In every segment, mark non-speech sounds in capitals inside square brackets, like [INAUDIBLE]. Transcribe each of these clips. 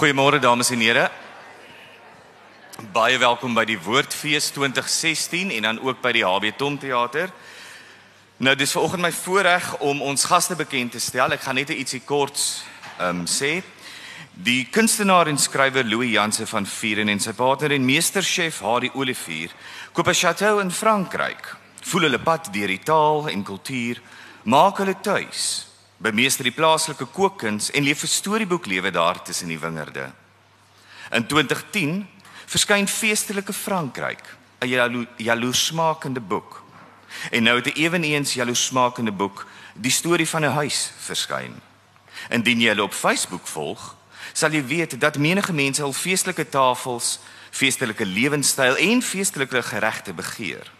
Goeiemôre dames en here. Baie welkom by die Woordfees 2016 en dan ook by die HB Tom Theater. Nou dis vanoggend my voorreg om ons gaste bekend te stel. Ek gaan net ietsie kort ehm um, sê. Die kunstenaar en skrywer Louis Janse van Vieren en sy partner en meesterchef Harry Olivier koop 'n chateau in Frankryk. Voel hulle pad deur die taal en kultuur, maak hulle tuis bemeester die plaaslike kookkuns en leef 'n storieboeklewe daar tussen die wingerde. In 2010 verskyn Feestelike Frankryk, 'n jalo jaloesmakende boek. En nou het 'n eweneens jaloesmakende boek, Die storie van 'n huis, verskyn. Indien jy hulle op Facebook volg, sal jy weet dat menige mense al feestelike tafels, feestelike lewenstyl en feestelike geregte begeer.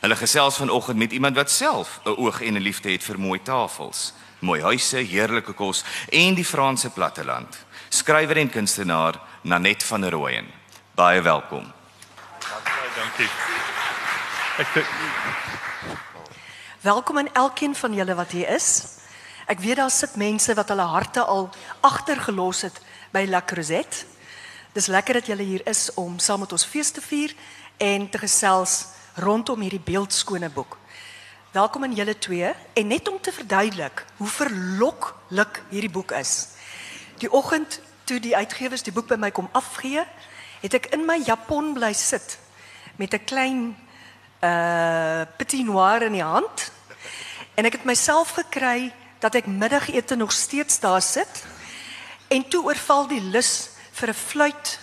Hulle gesels vanoggend met iemand wat self 'n oog en 'n liefde het vir mooi tafels mooi huise, heerlike kos en die Franse platteland. Skrywer en kunstenaar Nanet van der Rooyen. Baie welkom. Baie dankie. Ek Welkom aan elkeen van julle wat hier is. Ek weet daar sit mense wat hulle harte al agtergelos het by La Crozette. Dis lekker dat julle hier is om saam met ons fees te vier en te gesels rondom hierdie beeldskone boek. Welkom aan julle twee en net om te verduidelik hoe verloklik hierdie boek is. Die oggend toe die uitgewers die boek by my kom afgee, het ek in my japon bly sit met 'n klein uh petit noir in die hand en ek het myself gekry dat ek middagete nog steeds daar sit en toe oorval die lus vir 'n fluit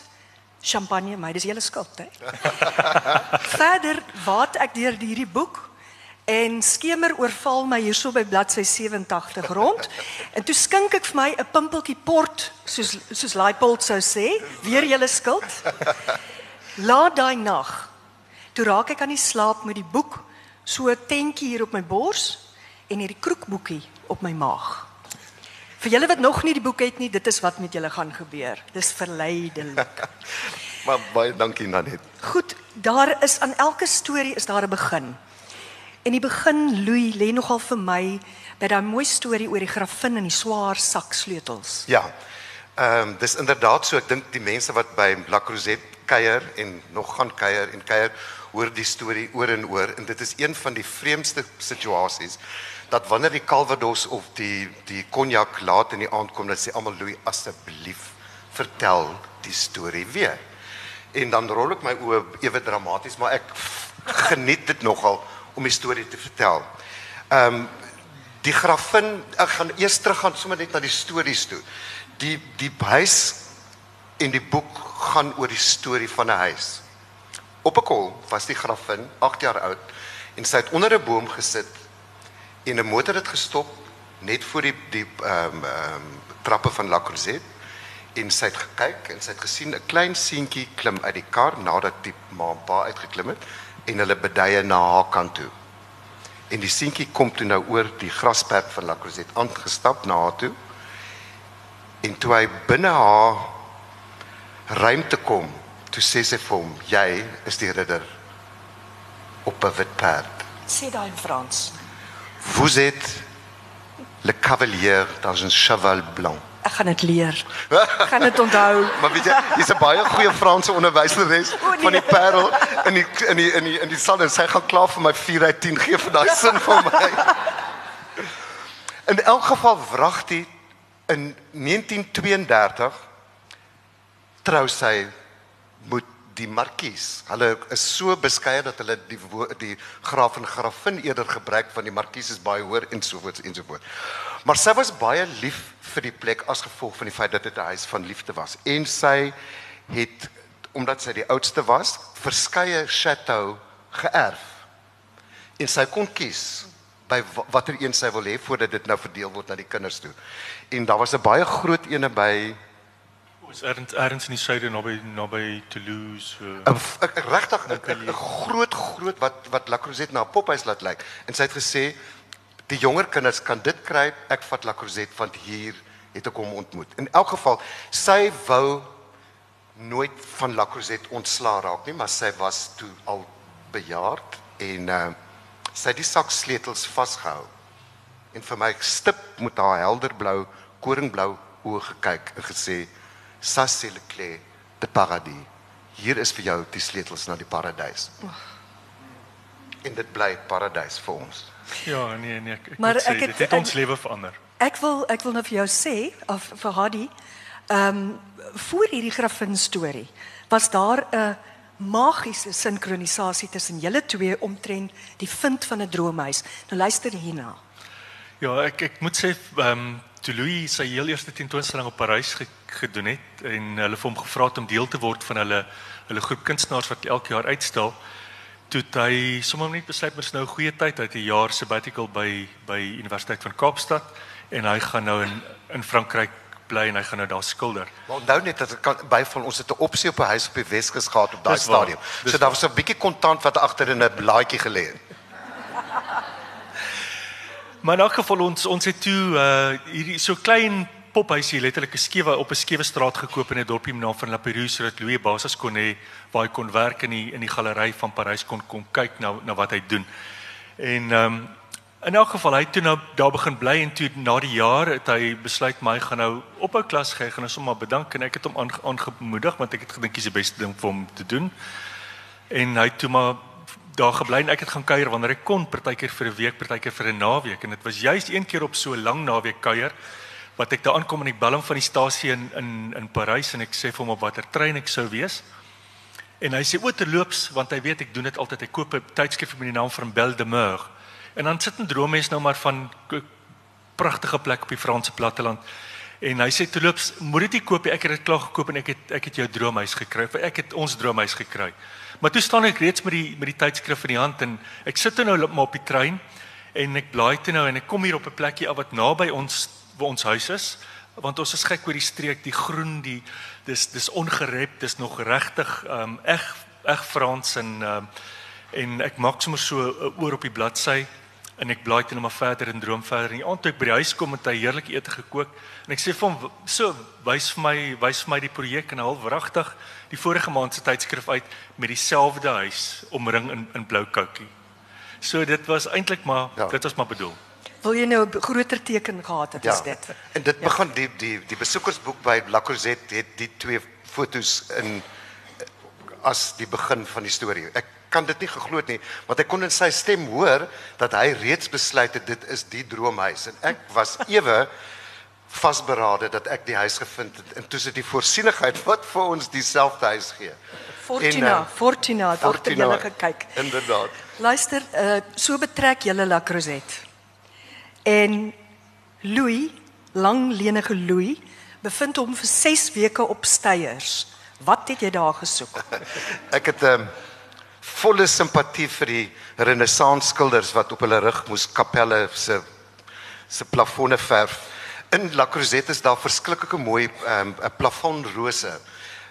champagne, my dis julle skuld, hè. [LAUGHS] Verder wat ek deur hierdie boek En skemer oorval my hierso by bladsy 87 rond. En toe skink ek vir my 'n pimpeltjie port, soos soos Laipold sou sê, weer julle skuld. Laat daai nag. Toe raak ek aan die slaap met die boek, so 'n tentjie hier op my bors en hierdie kroekboekie op my maag. Vir julle wat nog nie die boek het nie, dit is wat met julle gaan gebeur. Dis verleidelik. [LAUGHS] maar baie dankie Nanet. Goed, daar is aan elke storie is daar 'n begin. In die begin Louis lê nogal vir my by daai mooi storie oor die grafin en die swaar sak sleutels. Ja. Ehm um, dis inderdaad so ek dink die mense wat by La Crozette kuier en nog gaan kuier en kuier hoor die storie oor en oor en dit is een van die vreemdste situasies dat wanneer die Calvados of die die cognac laat in die aand kom dat sê almal Louis asseblief vertel die storie weer. En dan rol ek my oë ewe dramaties maar ek geniet dit nogal om die storie te vertel. Ehm um, die grafin, ek gaan eers teruggaan sommer net na die stories toe. Die die huis en die boek gaan oor die storie van 'n huis. Op 'n kol was die grafin 8 jaar oud en sy het onder 'n boom gesit en 'n motor het gestop net voor die die ehm um, ehm um, trappe van La Crozette en sy het gekyk en sy het gesien 'n klein seentjie klim uit die kar nadat die ma en pa uitgeklim het en hulle beduie na haar kant toe. En die seentjie kom toe nou oor die grasperk van La Crozette aangestap na haar toe. En toe hy binne haar ruimte kom, toe sê sy vir hom: "Jy is die ridder op 'n wit perd." Sê daai in Frans. Vous êtes le cavalier dans un cheval blanc. Ek gaan dit leer. Ek gaan dit onthou. [LAUGHS] maar weet jy, jy's 'n baie goeie Franse onderwyseres O, nee. van die Parel in die in die in die in die sal en sy gaan klaar vir my 4 uit 10 gee vir daai sin van my. In elk geval wragtig in 1932 trou sy met die markies. Hulle is so beskeie dat hulle die die graaf en grafin eerder gebruik van die markies is baie hoër en so voort en so voort. Maar sy was baie lief vir die plek as gevolg van die feit dat dit 'n huis van liefde was. En sy het omdat sy die oudste was, verskeie chateau geërf. En sy kon kies by wa- watter een sy wil hê voordat dit nou verdeel word na die kinders toe. En daar was 'n baie groot ene by is erns erns in die suide naby naby Toulouse. Uh, 'n- 'n regtig 'n groot groot wat wat La Crozette na 'n pophuis laat lyk. En sy het gesê die jonger kinders kan dit kry. Ek vat La Crozette want hier het ek hom ontmoet. In elk geval, sy wou nooit van La Crozette ontslaa raak nie, maar sy was toe al bejaard en uh, sy het die sak sleutels vasgehou. En vir my stip met haar helderblou, koringblou oë gekyk en gesê Ça c'est le clé de paradis. Hier is vir jou die sleutels na die paradys. En dit bly paradys vir ons. Ja, nee nee, ek, ek Maar sê ek het- dit het ons lewe verander. Ek wil ek wil nou vir jou sê of vir Hadi, ehm um, voor hierdie grafin storie was daar 'n magiese sinkronisasie tussen julle twee omtrent die vind van 'n droomhuis. Nou luister hierna. Ja, ek ek moet sê ehm um, toe Louis sy heel eerste tentoonstelling op Parys ge, gedoen het en hulle vir hom gevra het om deel te word van hulle hulle groep kunstenaars wat elke jaar uitstal, toe het hy sommer net besluit is nou 'n goeie tyd uit 'n jaar sabbatical by by Universiteit van Kaapstad en hy gaan nou in in Frankryk bly en hy gaan nou daar skilder. Maar onthou net dat kan byval ons het 'n opsie op 'n huis op die Weskus gehad op daai stadium. So daar was 'n bietjie kontant wat agter in 'n blaadjie gelê het. Maar in elk geval ons ons het toe uh hierdie so klein pophuisie letterlik 'n skewe op 'n skewe straat gekoop in 'n dorpie met naam van La Perouse sodat Louis basis kon hê waar hy kon werk in die in die galery van Parys kon kom kyk na na wat hy doen. En um, in elk geval hy toe nou daar begin bly en toe na die jaar het hy besluit my gaan nou ophou klas gee, gaan nou sommer bedank en ek het hom aange- aangemoedig want ek het gedink dis die beste ding vir hom te doen. En hy toe maar daar gebly en ek het gaan kuier wanneer ek kon, partykeer vir 'n week, partykeer vir 'n naweek en dit was juist een keer op so 'n lang naweek kuier wat ek daar aankom en ek bel hom van die stasie in in in Parys en ek sê vir hom op watter trein ek sou wees. En hy sê o terloops want hy weet ek doen dit altyd. Hy koop 'n tydskrif met die naam van Belle de Mer. En dan sit 'n droommens nou maar van pragtige plek op die Franse platteland. En hy sê terloops, moet dit nie koop nie. Ek het dit klaar gekoop en ek het ek het jou droomhuis gekry. Ek het ons droomhuis gekry. Maar toe staan ek reeds met die met die tydskrif in die hand en ek sit toe nou maar op die trein en ek blaai toe nou en ek kom hier op 'n plekkie af wat naby ons waar ons huis is want ons is gek oor die streek, die groen, die dis dis ongerep, dis nog regtig ehm um, eg eg Frans en ehm um, en ek maak sommer so 'n oor op die bladsy en ek blaai net maar verder en droom verder. En die aand toe ek by die huis kom het hy heerlike ete gekook en ek sê vir hom so wys vir my wys vir my die projek en half wragtig die vorige maand se tydskrif uit met dieselfde huis omring in in blou koutjie. So dit was eintlik maar Ja. ja. dit was maar bedoel. Wil jy nou 'n groter teken gehad het as dit? En dit begin die die die besoekersboek by La Crozette het die twee fotos in as die begin van die storie. Ek kan dit nie geglo het nie, want ek kon in sy stem hoor dat hy reeds besluit het dit is die droomhuis en ek was ewe vasberade dat ek die huis gevind het en toe sit die voorsienigheid wat vir ons dieselfde huis gee. Fortuna, En, uh, Fortuna het agter julle gekyk. Inderdaad. Luister, uh so betrek julle La Crozette. En Louis, lang lenige Louis, bevind hom vir 6 weke op steiers. Wat het jy daar gesoek? [LAUGHS] Ek het 'n um, volle simpatie vir die renessans skilders wat op hulle rug moes kapelle se se plafonne verf. In La Crozette is daar verskriklike mooi ehm um, plafonrose.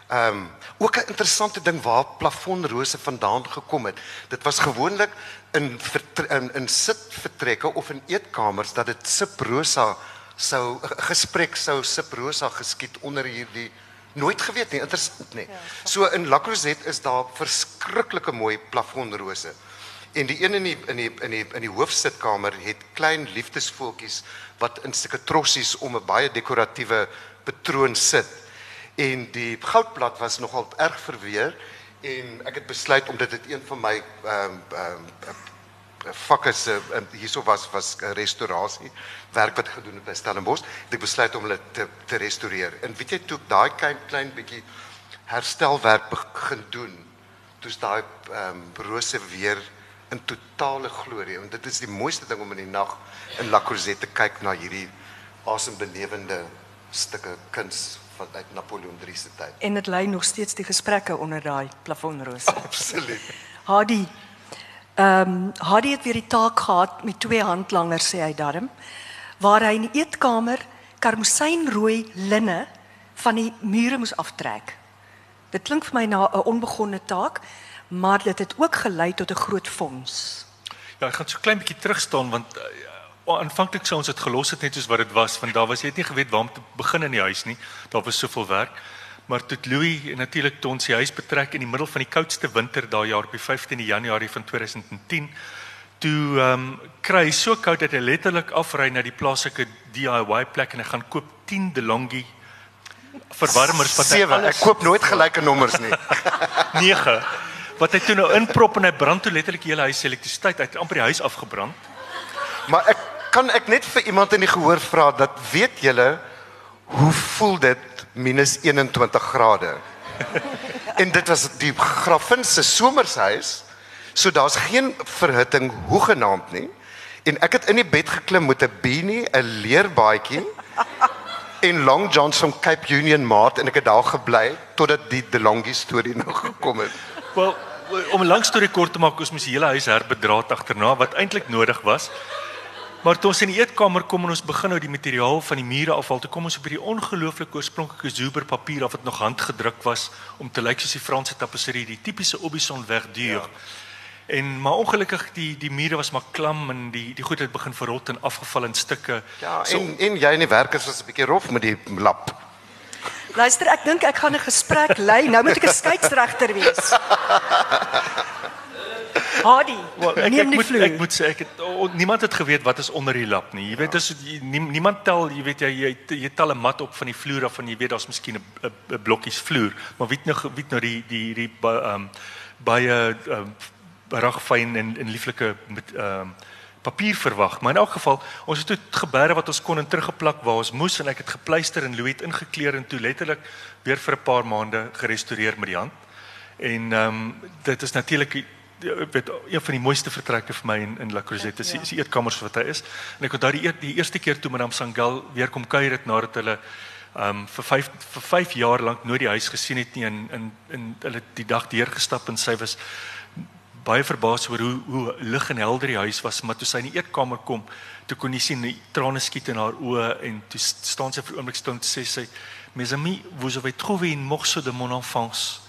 Ehm um, ook 'n interessante ding waar plafonrose vandaan gekom het. Dit was gewoonlik in in, in sitvertrekke of in eetkamers dat dit siprosa sou 'n gesprek sou siprosa geskied onder hierdie nooit geweet nie, interessant nie. So in La Crozette is daar verskriklike mooi plafonrose. En die een in die in die in die in die hoofsitkamer het klein liefdesvoeltjies wat in sulke trossies om 'n baie dekoratiewe patroon sit. En die goudblad was nogal erg verweer en ek het besluit om dit uit een van my ehm um, ehm um, vakke se um, hierso was was restaurasie werk wat gedoen het by Stellenbosch. Ek besluit om hulle te te restoreer. En weet jy toe daai klein klein bietjie herstelwerk begin doen, toe's daai ehm um, rose weer in totale glorie. En dit is die mooiste ding om in die nag in La Crozette te kyk na hierdie asembenewende stukke kuns van uit Napoleon III se tyd. En dit lei nog steeds die gesprekke onder daai plafonrose. [LAUGHS] Absoluut. Hadi. Ehm um, Hadi het weer die taak gehad met twee handlangers sê hy darm waar hy in die eetkamer karmosynrooi linne van die mure moes aftrek. Dit klink vir my na 'n onbegonne taak, maar dit het ook gelei tot 'n groot fonds. Ja, ek gaan so klein bietjie terug staan want uh, aanvanklik sou ons dit gelos het net soos wat dit was want daar was jy het nie geweet waar om te begin in die huis nie. Daar was soveel werk. Maar toe Louis natuurlik toe ons die huis betrek in die middel van die koudste winter daai jaar op die 15de Januarie van 2010 toe ehm um, kry hy so koud dat hy letterlik afry na die plaaslike DIY plek en hy gaan koop 10 DeLonghi verwarmers wat hy 7. Ek koop nooit gelyke nommers nie. [LAUGHS] 9 wat hy toe nou inprop en hy brand toe letterlik die hele huis se elektrisiteit uit amper die huis afgebrand. Maar ek kan ek net vir iemand in die gehoor vra dat weet julle hoe voel dit minus 21 grade? [LAUGHS] en dit was die grafin se somershuis. So daar's geen verhitting hoegenaamd nie. En ek het in die bed geklim met 'n beanie, 'n leerbaadjie [LAUGHS] en Long Johns van Cape Union Mart en ek het daar gebly totdat die DeLonghi storie nou gekom het. Wel, om 'n lang storie kort te maak, ons moes die hele huis herbedraad agterna wat eintlik nodig was. Maar toe ons in die eetkamer kom en ons begin nou die materiaal van die mure afhaal, toe kom ons op hierdie ongelooflike oorspronklike Zuber papier af wat nog handgedruk was om te lyk soos die Franse tapisserie, die tipiese Aubusson verdure. Ja. En maar ongelukkig die die mure was maar klam en die die goed het begin verrot en afgeval in stukke. Ja, en en jy en die werkers was 'n bietjie rof met die lap. Luister, ek dink ek gaan 'n gesprek lei. Nou moet ek 'n skeieregter wees. Hadi, Wel, ek, neem die vloer. ek moet sê ek het oh, niemand het geweet wat is onder die lap nie. Jy weet as jy, nie, niemand tel, jy weet jy jy, jy tel 'n mat op van die vloer af en jy weet daar's miskien 'n blokkies vloer, maar weet nou weet nou die die die ehm baie ehm ragfyn en en lieflike met ehm papier verwag. Maar in elk geval, ons het toe gebeure wat ons kon en teruggeplak waar ons moes en ek het gepleister en Louis het ingekleer en toe letterlik weer vir 'n paar maande gerestoreer met die hand. En ehm um, dit is natuurlik ek weet een van die mooiste vertrekke vir my in in La Crozette is, Ja. is die eetkamers wat hy is. En ek onthou die eer, die eerste keer toe Madame Sangal weer kom kuier het nadat hulle ehm um, vir 5 vir 5 jaar lank nooit die huis gesien het nie en in in hulle het die dag deurgestap en sy was baie verbaas oor hoe hoe lig en helder die huis was, maar toe sy in die eetkamer kom, toe kon jy sien die trane skiet in haar oë en toe st- staan sy vir 'n oomblik stil en sê sy mes amis, vous avez trouvé une morceau de mon enfance.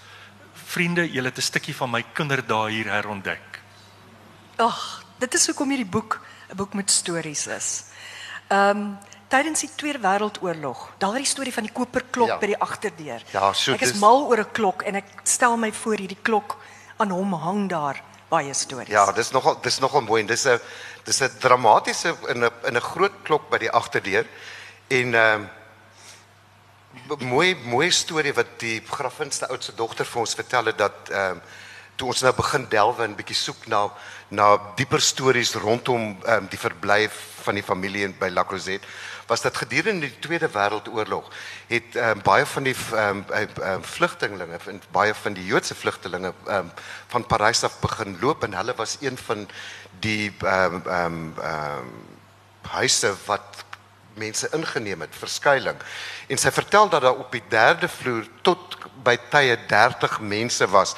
Vriende, julle het 'n stukkie van my kinderdae hier herontdek. Ag, dit is hoekom hierdie boek 'n boek met stories is. Ehm um, tydens die Tweede Wêreldoorlog, daardie storie van die koperklok Ja. by die agterdeur. Ja, so ek is dis- mal oor 'n klok en ek stel my voor hierdie klok aan hom hang daar baie stories. Ja, dis nogal dis nogal mooi en dis 'n dis 'n dramatiese in 'n in 'n groot klok by die agterdeur en ehm um, mooi mooi storie wat die grafin se oudste dogter vir ons vertel het dat ehm um, toe ons nou begin delwe en bietjie soek na na dieper stories rondom ehm um, die verblyf van die familie by La Crozette was dat gedurende die Tweede Wêreldoorlog het ehm um, baie van die ehm um, um, vlugtelinge en baie van die Joodse vlugtelinge ehm um, van Parys af begin loop en hulle was een van die ehm um, ehm um, ehm um, huise wat mense ingeneem het vir skuilings. En sy vertel dat daar op die derde vloer tot by tye 30 mense was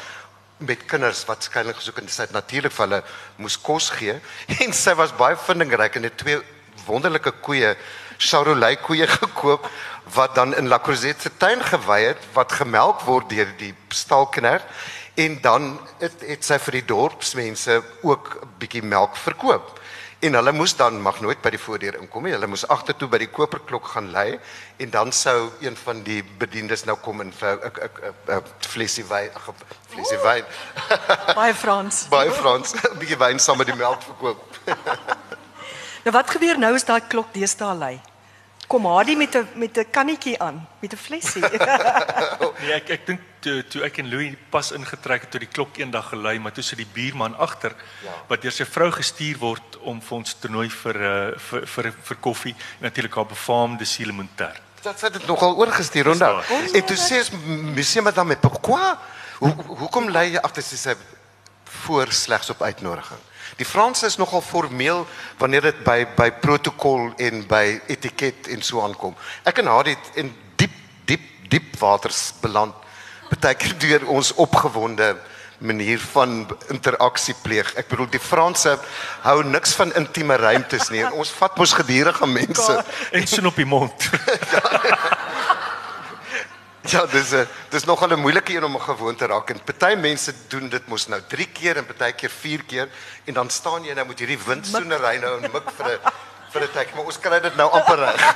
met kinders wat skuilings gesoek en sy het natuurlik vir hulle moes kos gee [LAUGHS] en sy was baie vindingryk en het twee wonderlike koeie Charolais koeie gekoop wat dan in La Crozette se tuin gewy het wat gemelk word deur die stalkner en dan het, het sy vir die dorpsmense ook 'n bietjie melk verkoop. En hulle moes dan mag nooit by die voordeur inkom nie. Hulle moes agtertoe by die koperklok gaan lê en dan sou een van die bediendes nou kom en vir 'n 'n 'n flesie wyn, 'n flesie wyn, [LAUGHS] Baie Frans. baie Frans, 'n [LAUGHS] bietjie wyn saam met die melk verkoop. [LAUGHS] Nou wat gebeur nou as daai klok deesdae lei? Kom Hadi met 'n met 'n kannetjie aan, met 'n flesie. [LAUGHS] Nee, ek ek dink toe toe ek en Louis pas ingetrek het tot die klok eendag gelei, maar toe sit die buurman agter Ja. wat deur sy vrou gestuur word om vir ons toernooi vir uh, vir vir vir koffie en natuurlik haar befaamde sielemoentert. Dat sy dit nogal oorgestuur onthou. En toe sê sy monsieur madame mais pourquoi? Hoe hoekom lê jy agter sy sê voor slegs op uitnodiging? Die Franse is nogal formeel wanneer dit by by protokol en by etiket en so aankom. Ek en haar het in diep diep diep waters beland. Partykeer deur ons opgewonde manier van interaksie pleeg. Ek bedoel die Franse hou niks van intieme ruimtes nie en ons vat mos gedurende mense. En sin op die mond. [LAUGHS] [LAUGHS] Ja, dis 'n dis nogal 'n moeilike een om gewoon te raak. En party mense doen dit mos nou 3 keer en party keer 4 keer en dan staan jy nou met hierdie windsoenery nou en mik vir 'n vir 'n tydjie, maar ons kry dit nou amper reg. [LAUGHS]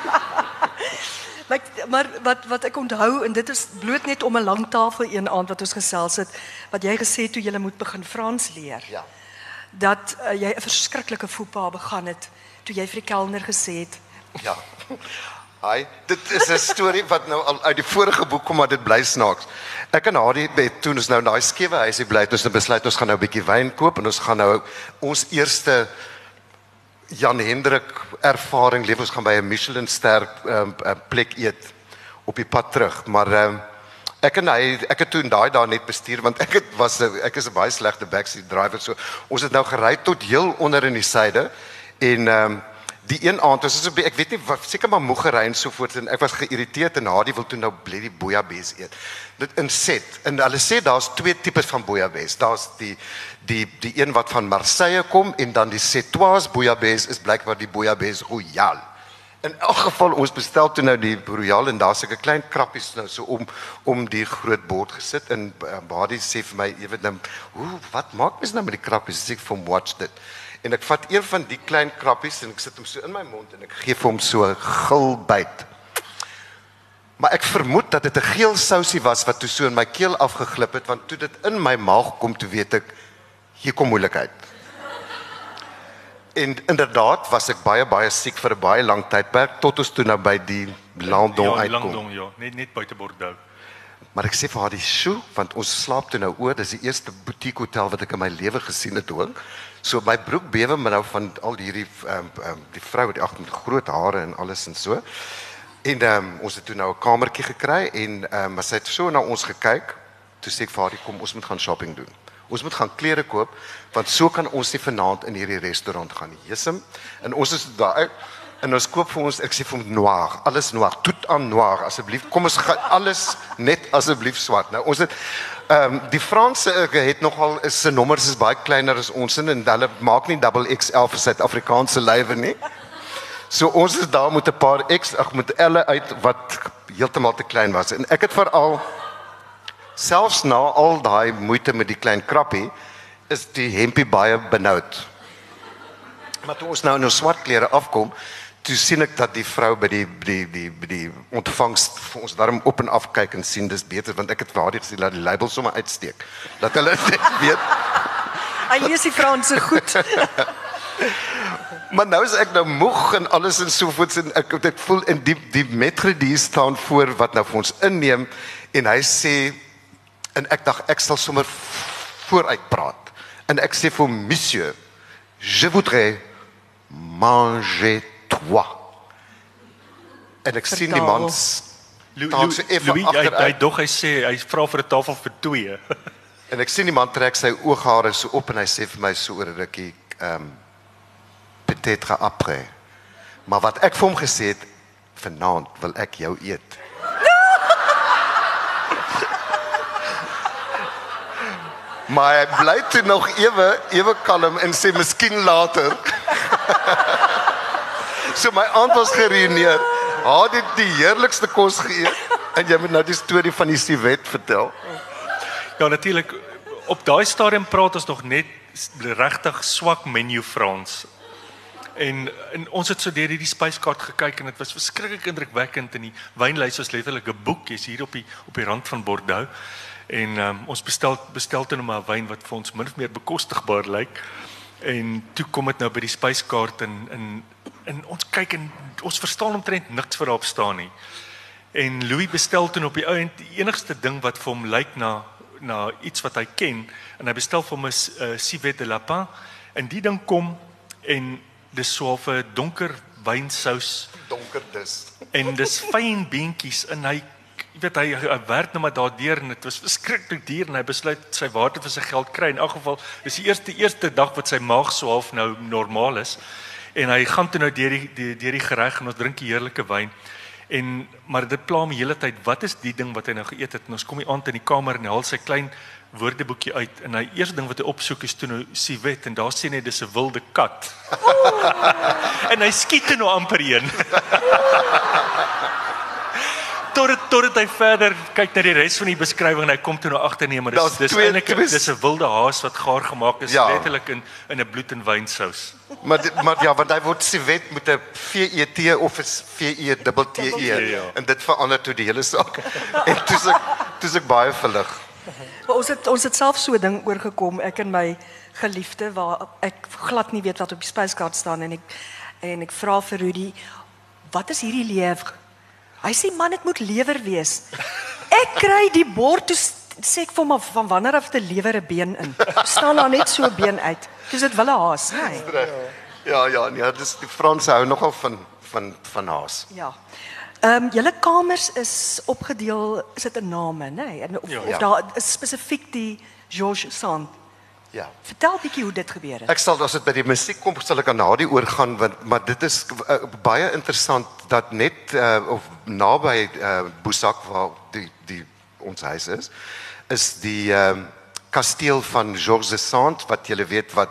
Maar maar wat wat ek onthou en dit is bloot net om 'n lang tafel een aand wat ons gesels het wat jy gesê het toe jy moet begin Frans leer. Ja. Dat uh, jy 'n verskriklike foupa begaan het toe jy vir die kelner gesê het Ja. [LAUGHS] Hy, dit is 'n storie wat nou al uit die vorige boek kom maar dit bly snaaks. Ek en Hardy het toe ons nou in daai skewe huisie bly, het ons nou besluit ons gaan nou 'n bietjie wyn koop en ons gaan nou ons eerste Jan Hendrik ervaring leef ons gaan by 'n Michelin ster um, plek eet op die pad terug, maar um, ek en hy ek het toe daai daai net bestuur want ek het was ek is 'n baie slegte backseat driver so ons het nou gery tot heel onder in die suide en ehm um, die een aand was so ek weet nie wat seker maar moeg gery en so voort en ek was geïrriteerd en Hadi wil toe nou bly die bouillabaisse eet. Dit in set en hulle sê daar's twee tipes van bouillabaisse. Daar's die die die een wat van Marseille kom en dan die Cetoise bouillabaisse is blykbaar die bouillabaisse royal. In elk geval ons bestel toe nou die royal en daar's 'n klein krappies nou so om om die groot bord gesit en Hadi sê vir my jy weet nou hoe wat maak mens nou met die krappies? Sê ek vir hom watch dit en ek vat een van die klein krappies en ek sit hom so in my mond en ek gee vir hom so 'n gilbyt. Maar ek vermoed dat dit 'n geel sousie was wat toe so in my keel afgeglip het want toe dit in my maag kom toe weet ek hier kom moeilikheid. En inderdaad was ek baie baie siek vir 'n baie lang tydperk tot ons toe nou by die Landon ja, uitkom. Landon ja, net net buite Bordeaux. Maar ek sê vir haar die sjoe want ons slaap toe nou oor, dis die eerste boutique hotel wat ek in my lewe gesien het hoor. So my broek bewe my nou van al hierdie ehm um, um, die vrou wat agter met groot hare en alles en so. En ehm um, ons het toe nou 'n kamertjie gekry en ehm um, sy het so na ons gekyk. Toe sê ek vir haar, "Kom, ons moet gaan shopping doen. Ons moet gaan klere koop want so kan ons nie vanaand in hierdie restaurant gaan nie." Jesem. En ons is daar en ons koop vir ons ek sê vir hom noir, alles noir, tout en noir asseblief. Kom ons gaan alles net asseblief swart. Nou ons het Ehm um, die Franse het nogal is se nommers is baie kleiner as ons en hulle maak nie double XL vir Suid-Afrikaanse lywe nie. So ons is daar met 'n paar X ag met elle uit wat heeltemal te klein was en ek het veral selfs na al daai moeite met die klein krappie is die hempie baie benoud. Maar toe ons nou in ons swart klere afkom, toe sien ek dat die vrou by die die die by die ontvangs vir ons daarom op en af kyk en sien dis beter want ek het vir haar gesê dat die label sommer uitsteek. Dat hulle [LAUGHS] weet. Hy lees die Franse goed. [LAUGHS] maar nou is ek nou moeg en alles en so voort en ek ek voel in die die metredie staan voor wat nou vir ons inneem en hy sê en ek dink ek sal sommer vooruit praat. En ek sê vir monsieur, je voudrais manger toi. En ek sien die man Louis hy hy dog hy sê hy vra vir 'n tafel vir twee. [LAUGHS] en ek sien die man trek sy ooghare so op en hy sê vir my so oor 'n rukkie ehm um, peut-être après. Maar wat ek vir hom gesê het vanaand wil ek jou eet. [LAUGHS] maar hy bly toe nog ewe ewe kalm en sê miskien later. [LAUGHS] So my aand was geruineer. Haar het die heerlikste kos geëet en jy moet nou die storie van die siwet vertel. Ja, natuurlik op daai stadium praat ons nog net regtig swak menu Frans. En, en ons het so deur hierdie spyskaart gekyk en dit was verskriklik indrukwekkend en die wynlys was letterlik 'n boek jy's hier op die op die rand van Bordeaux en um, ons bestel bestel toe nou maar 'n wyn wat vir ons min of meer bekostigbaar lyk en toe kom dit nou by die spyskaart en in en ons kyk en ons verstaan omtrent niks wat daarop staan nie. En Louis bestel toe op die ou en die enigste ding wat vir hom lyk na na iets wat hy ken. En hy bestel vir hom 'n uh, civet de lapin. En die ding kom en dis so 'n donker wynsous donker dis en dis fyn beentjies en hy jy weet hy, hy werk nou maar daardeur en dit was verskriklik duur en hy besluit sy waarde vir sy geld kry in elk geval dis die eerste eerste dag wat sy maag so half nou normaal is en hy gaan toe nou deur die deur die, die gereg en ons drink die heerlike wyn. En maar dit pla die hele tyd. Wat is die ding wat hy nou geëet het? En ons kom hier aand in die kamer en hy haal sy klein woordeboekie uit en hy eerste ding wat hy opsoek is toe nou siwet en daar sien hy dis 'n wilde kat. [LAUGHS] en hy skiet nou amper een. [LAUGHS] tot het, tot het hy verder kyk na die res van die beskrywing en hy kom toe nou agter nee maar dis dis eintlik dis 'n wilde haas wat gaar gemaak is ja. letterlik in in 'n bloed en wynsous. Maar maar ja want hy word siwet met 'n V E T of 'n V E dubbel T E ja, ja. en dit verander toe die hele saak. [LAUGHS] en dis ek dis ek baie verlig. Maar ons het ons het self so 'n ding oorgekom ek en my geliefde waar ek glad nie weet wat op die spyskaart staan en ek en ek vra vir Rudy wat is hierdie leef Hy sê man, dit moet lewer wees. Ek kry die bord toe sê ek vir hom "Maar van wanneer af te lewer 'n been in. Staan daar net so 'n been uit. Dis dit wille haas, nê? Nee. Ja, ja, nee, dis die Franse hou nogal van van van haas. Ja. Ehm um, julle kamers is opgedeel, is dit 'n name, nê? Nee? En of, Ja. of Ja. daar is spesifiek die Georges Sand. Ja. Vertel bietjie hoe dit gebeur het. Ek sal as dit by die musiek kom, sal ek aan daardie oorgaan want maar dit is uh, baie interessant dat net uh, of naby uh, Boesak waar die die ons huis is, is die ehm uh, kasteel van Georges de Sand wat julle weet wat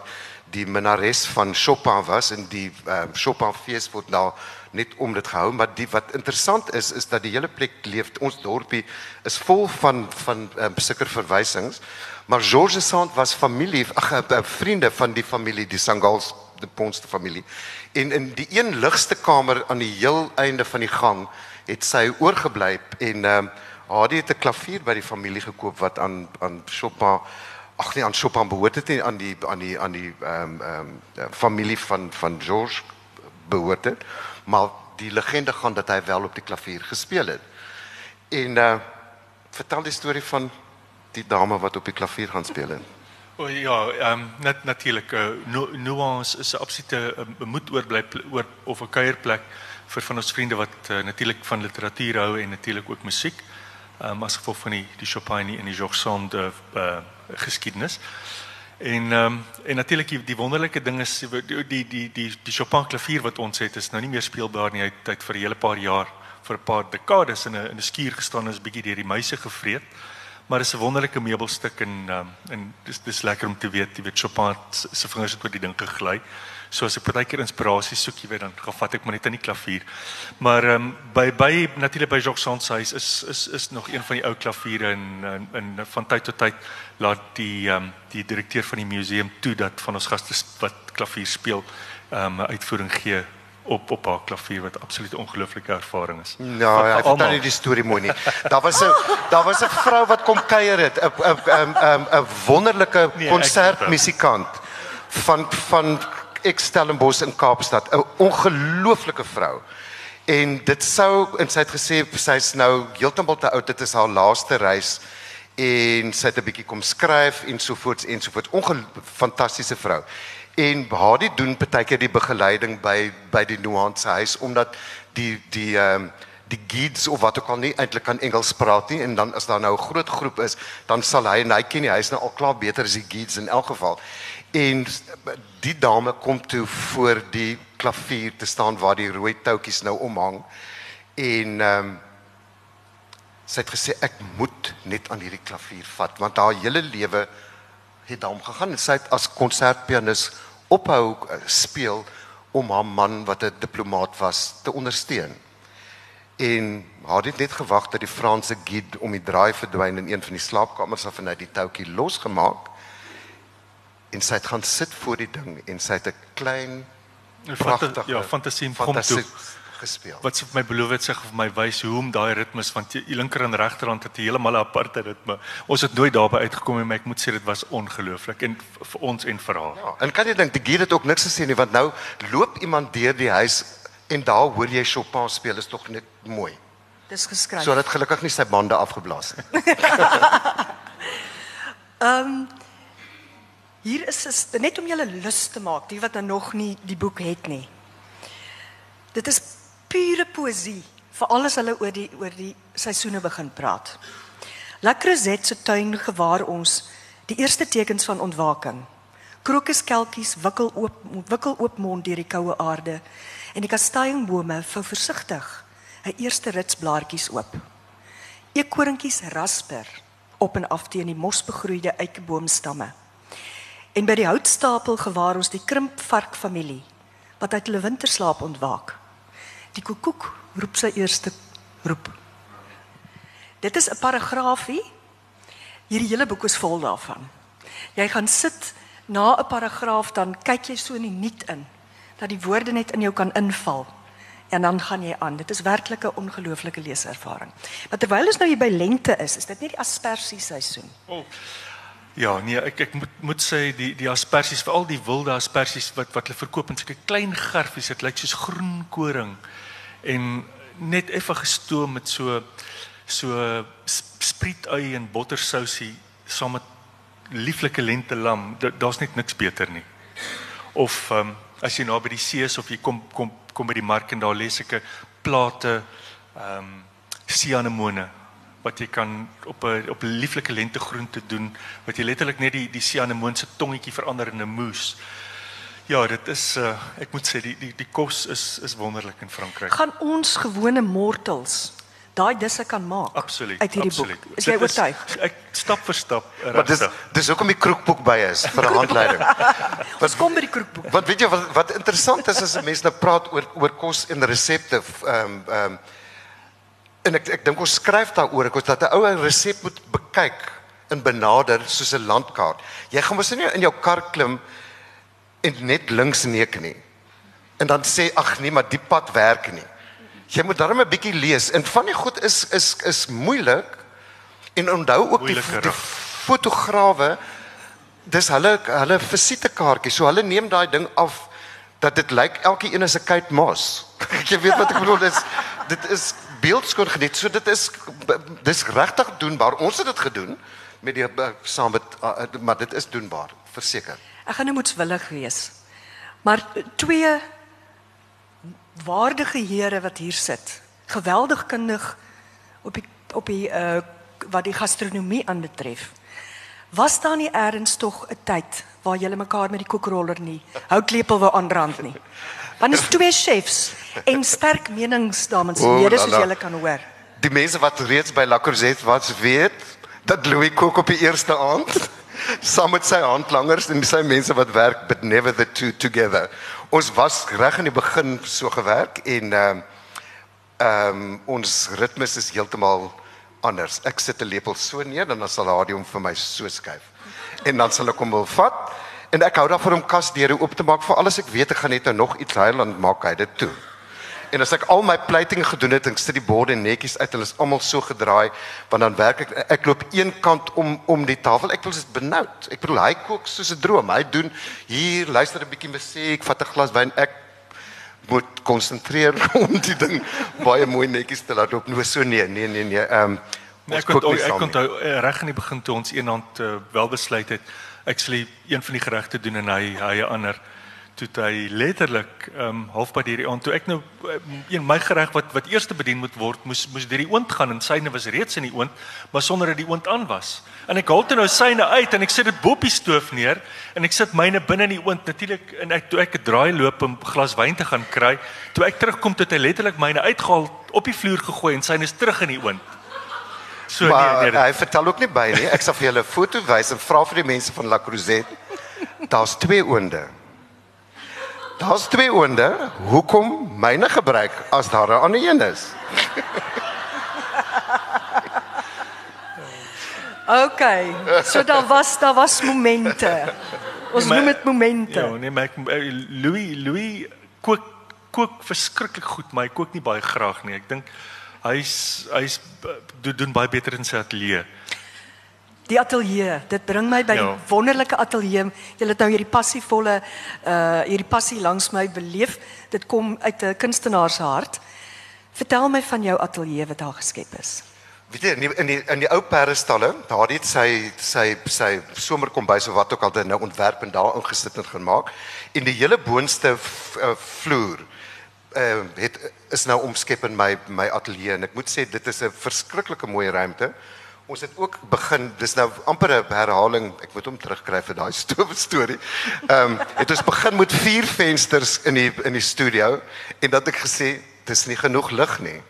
die minares van Chopin was en die ehm uh, Chopin fees word nou net om dit gehou maar die wat interessant is is dat die hele plek leef ons dorpie is vol van van um, sulke verwysings maar Georges de Sand was familie ag uh, vriende van die familie die Sangals die Ponste familie. En in die een ligste kamer aan die heel einde van die gang het sy oorgebly en ehm um, haar het 'n klavier by die familie gekoop wat aan aan Chopin ag nee aan Chopin behoort het aan die aan die aan die ehm um, ehm um, familie van van George behoort het. Maar die legende gaan dat hy wel op die klavier gespeel het. En uh vertel die storie van die dame wat op die klavier gaan speel het O ja, ehm um, net natuurlik uh, nu nuance is 'n absolute uh, moet oorbly oor of 'n kuierplek vir van ons vriende wat uh, natuurlik van literatuur hou en natuurlik ook musiek. Ehm um, as gevolg van die die Chopin en die Georges Sand uh, uh, geskiedenis. En ehm um, en natuurlik die, die wonderlike ding is die die die die, die Chopin klavier wat ons het is nou nie meer speelbaar nie. Hy het, hy het vir 'n hele paar jaar vir 'n paar dekades in 'n in 'n skuur gestaan en is bietjie deur die muise gevreet maar dit is 'n wonderlike meubelstuk en um, en dis dis lekker om te weet jy weet Chopin se vingers het oor die ding gegly. So as ek partykeer inspirasie soek, jy weet dan gaan vat ek maar net aan die klavier. Maar ehm um, by by natuurlik by Jacques Sand se huis is is is nog een van die ou klaviere en en, en van tyd tot tyd laat die ehm um, die direkteur van die museum toe dat van ons gaste wat klavier speel ehm um, 'n uitvoering gee op op haar klavier wat absoluut ongelooflike ervaring is. Ja, ja, ek vertel nie die storie mooi nie. Daar was 'n daar was 'n vrou wat kom kuier het, 'n 'n 'n 'n wonderlike Nee, ek konsertmusikant van van Ekstellenbos in Kaapstad, 'n ongelooflike vrou. En dit sou en sy het gesê sy's nou heeltemal te oud, dit is haar laaste reis en sy het 'n bietjie kom skryf en so voorts en so voort. Onge fantastiese vrou. En Hadi doen partykeer die begeleiding by by die Nuance huis omdat die die ehm um, die guides of wat ook al nie eintlik kan Engels praat nie en dan as daar nou 'n groot groep is, dan sal hy en hy ken die huis nou al klaar beter as die guides in elk geval. En die dame kom toe voor die klavier te staan waar die rooi toutjies nou omhang en ehm um, sy het gesê ek moet net aan hierdie klavier vat want haar hele lewe het daarom gegaan en sy het as konsertpianis ophou eh, speel om haar man wat 'n diplomaat was te ondersteun. En haar het net gewag dat die Franse guide om die draai verdwyn in een van die slaapkamers af en hy die toutjie losgemaak. En sy het gaan sit voor die ding en sy het 'n klein pragtige ja, fantasie kom toe. Gespeel. Wat sy vir my beloof het sy gaan vir my wys hoe om daai ritmes want die linker en regterhand het 'n heeltemal 'n aparte ritme. Ons het nooit daarby uitgekom en ek moet sê dit was ongelooflik en vir ons en vir haar. Ja, en kan jy dink die guide het ook niks gesê nie want nou loop iemand deur die huis en daar hoor jy Chopin speel is tog net mooi. Dis geskryf. So dat gelukkig nie sy bande afgeblaas het. [LAUGHS] Hier is is net om julle lus te maak, die wat nou nog nie die boek het nie. Dit is pure poësie vir alles hulle oor die oor die seisoene begin praat. La Crozette se tuin gewaar ons die eerste tekens van ontwaking. Krokuskelkies wikkel oop wikkel oop mond deur die koue aarde en die kastanjebome vou versigtig 'n eerste rits blaartjies oop. Eekorinkies rasper op en af teen die mosbegroeide eikeboomstamme. En by die houtstapel gewaar ons die krimpvark familie wat uit hulle winterslaap ontwaak. Die koekoek roep sy eerste roep. Dit is 'n paragraafie. Hierdie hele boek is vol daarvan. Jy gaan sit na 'n paragraaf dan kyk jy so in die nuut in dat die woorde net in jou kan inval en dan gaan jy aan. Dit is werklik 'n ongelooflike leeservaring. Maar terwyl ons nou hier by lengte is, is dit nie die aspersie seisoen. Oh. Ja, nee, ek ek moet moet sê die die asperges, veral die wilde asperges wat wat hulle verkoop in sulke klein gerfies, dit lyk soos groen koring. En net effe gestoom met so so sprietui en bottersousie saam met lieflike lente lam. Daar's net niks beter nie. Of ehm um, as jy nou by die see is of jy kom kom kom by die mark en daar lê seker plate ehm um, sianemone wat jy kan op 'n op 'n lieflike lentegroen te doen wat jy letterlik net die die sianemoon se tongetjie verander in 'n moes. Ja, dit is uh, ek moet sê die die die kos is is wonderlik in Frankryk. Gaan ons gewone mortals daai disse kan maak absoluut, uit hierdie absoluut. boek. Is jy oortuig? Ek stap vir stap. Maar dis dis hoekom die kroekboek by is vir 'n handleiding. [LAUGHS] Ons kom by die kroekboek. Wat weet jy wat wat interessant is as 'n mens nou praat oor oor kos en resepte ehm um, ehm um, en ek ek dink ons skryf daaroor ek ons dat 'n ou 'n resep moet bekyk en benader soos 'n landkaart. Jy gaan mos nie in jou kar klim en net links neek nie. En dan sê ag nee, maar die pad werk nie. Jy moet darm 'n bietjie lees en van die goed is is is moeilik en onthou ook die, die fotograwe dis hulle hulle visitekaartjie. So hulle neem daai ding af dat dit lyk elke een is 'n Kate Moss. [LAUGHS] jy weet wat ek bedoel dis dit is beeldskoon geniet. So dit is dis regtig doenbaar. Ons het dit gedoen met die eh, saam met uh, maar dit is doenbaar, verseker. Ek gaan nou moetswillig wees. Maar twee waardige here wat hier sit. Geweldig kundig op die op die uh wat die gastronomie aanbetref. Was daar nie eers tog 'n tyd waar julle mekaar met die koekroller nie houtlepel wou aanrand nie? Want is twee chefs en sterk menings dames en here soos julle kan hoor. Die mense wat reeds by La Crozette was weet dat Louis kook op die eerste aand saam met sy handlangers en sy mense wat werk but never the two together. Ons was reg in die begin so gewerk en ehm ehm um, ons ritmes is heeltemal anders. Ek sit 'n lepel so neer en dan sal hy hom vir my so skuif. En dan sal ek hom wil vat en ek hou daarvan om kasdeure oop te maak vir alles ek weet ek gaan net nou nog iets hy dan maak hy dit toe. En as ek al my pleitings gedoen het en ek sit die borde netjies uit, hulle is almal so gedraai, want dan werk ek ek loop een kant om om die tafel. Ek wil dit benoud. Ek bedoel hy kook soos 'n droom. Hy doen hier luister 'n bietjie musiek, vat 'n glas wyn. Ek moet konsentreer [LAUGHS] om die ding baie mooi netjies te laat loop. Nou so nee, nee, nee, nee. Ehm um, ek kon ek kon eh, reg in die begin toe ons eendag uh, wel besluit het ek sal een van die geregte doen en hy hy 'n ander. Toe hy letterlik ehm um, halfpad hierdie aand toe ek nou um, een my gereg wat wat eers bedien moet word moes moes deur die oond gaan en syne was reeds in die oond maar sonder dat die oond aan was. En ek haal toe nou syne uit en ek sit dit bo op die stoof neer en ek sit myne binne in die oond. Natuurlik en ek toe ek 'n draai loop om glas wyn te gaan kry toe ek terugkom het hy letterlik myne uitgehaal op die vloer gegooi en syne is terug in die oond so maar, nee, nee hy vertel ook nie by nie ek sal vir julle 'n foto wys en vra vir die mense van La Cruzette daar's twee oonde Daar's twee oonde. Hoekom myne gebruik as daar 'n ander een is? OK. So daar was daar was momente. Ons noem dit momente. Ja, nee, maar ek eh, Louis Louis kook kook verskriklik goed, maar hy kook nie baie graag nie. Ek dink hy's hy's doen, doen baie beter in sy ateljee die ateljee. Dit bring my by ja. die wonderlike ateljee. Jy het nou hierdie passievolle uh hierdie passie langs my beleef. Dit kom uit 'n kunstenaar se hart. Vertel my van jou ateljee wat daar geskep is. Weet jy in die in die, in die ou perestalle, daar het sy sy sy somerkombuis of wat ook al dit nou ontwerp en daar ingesit en gemaak. En die hele boonste uh, vloer uh het is nou omskep in my my ateljee en ek moet sê dit is 'n verskriklike mooi ruimte. Ons het ook begin, dis nou amper 'n herhaling, ek moet hom terugkry vir daai [LAUGHS] storie. Ehm um, het ons begin met vier vensters in die in die studio en dat ek gesê dis nie genoeg lig nie.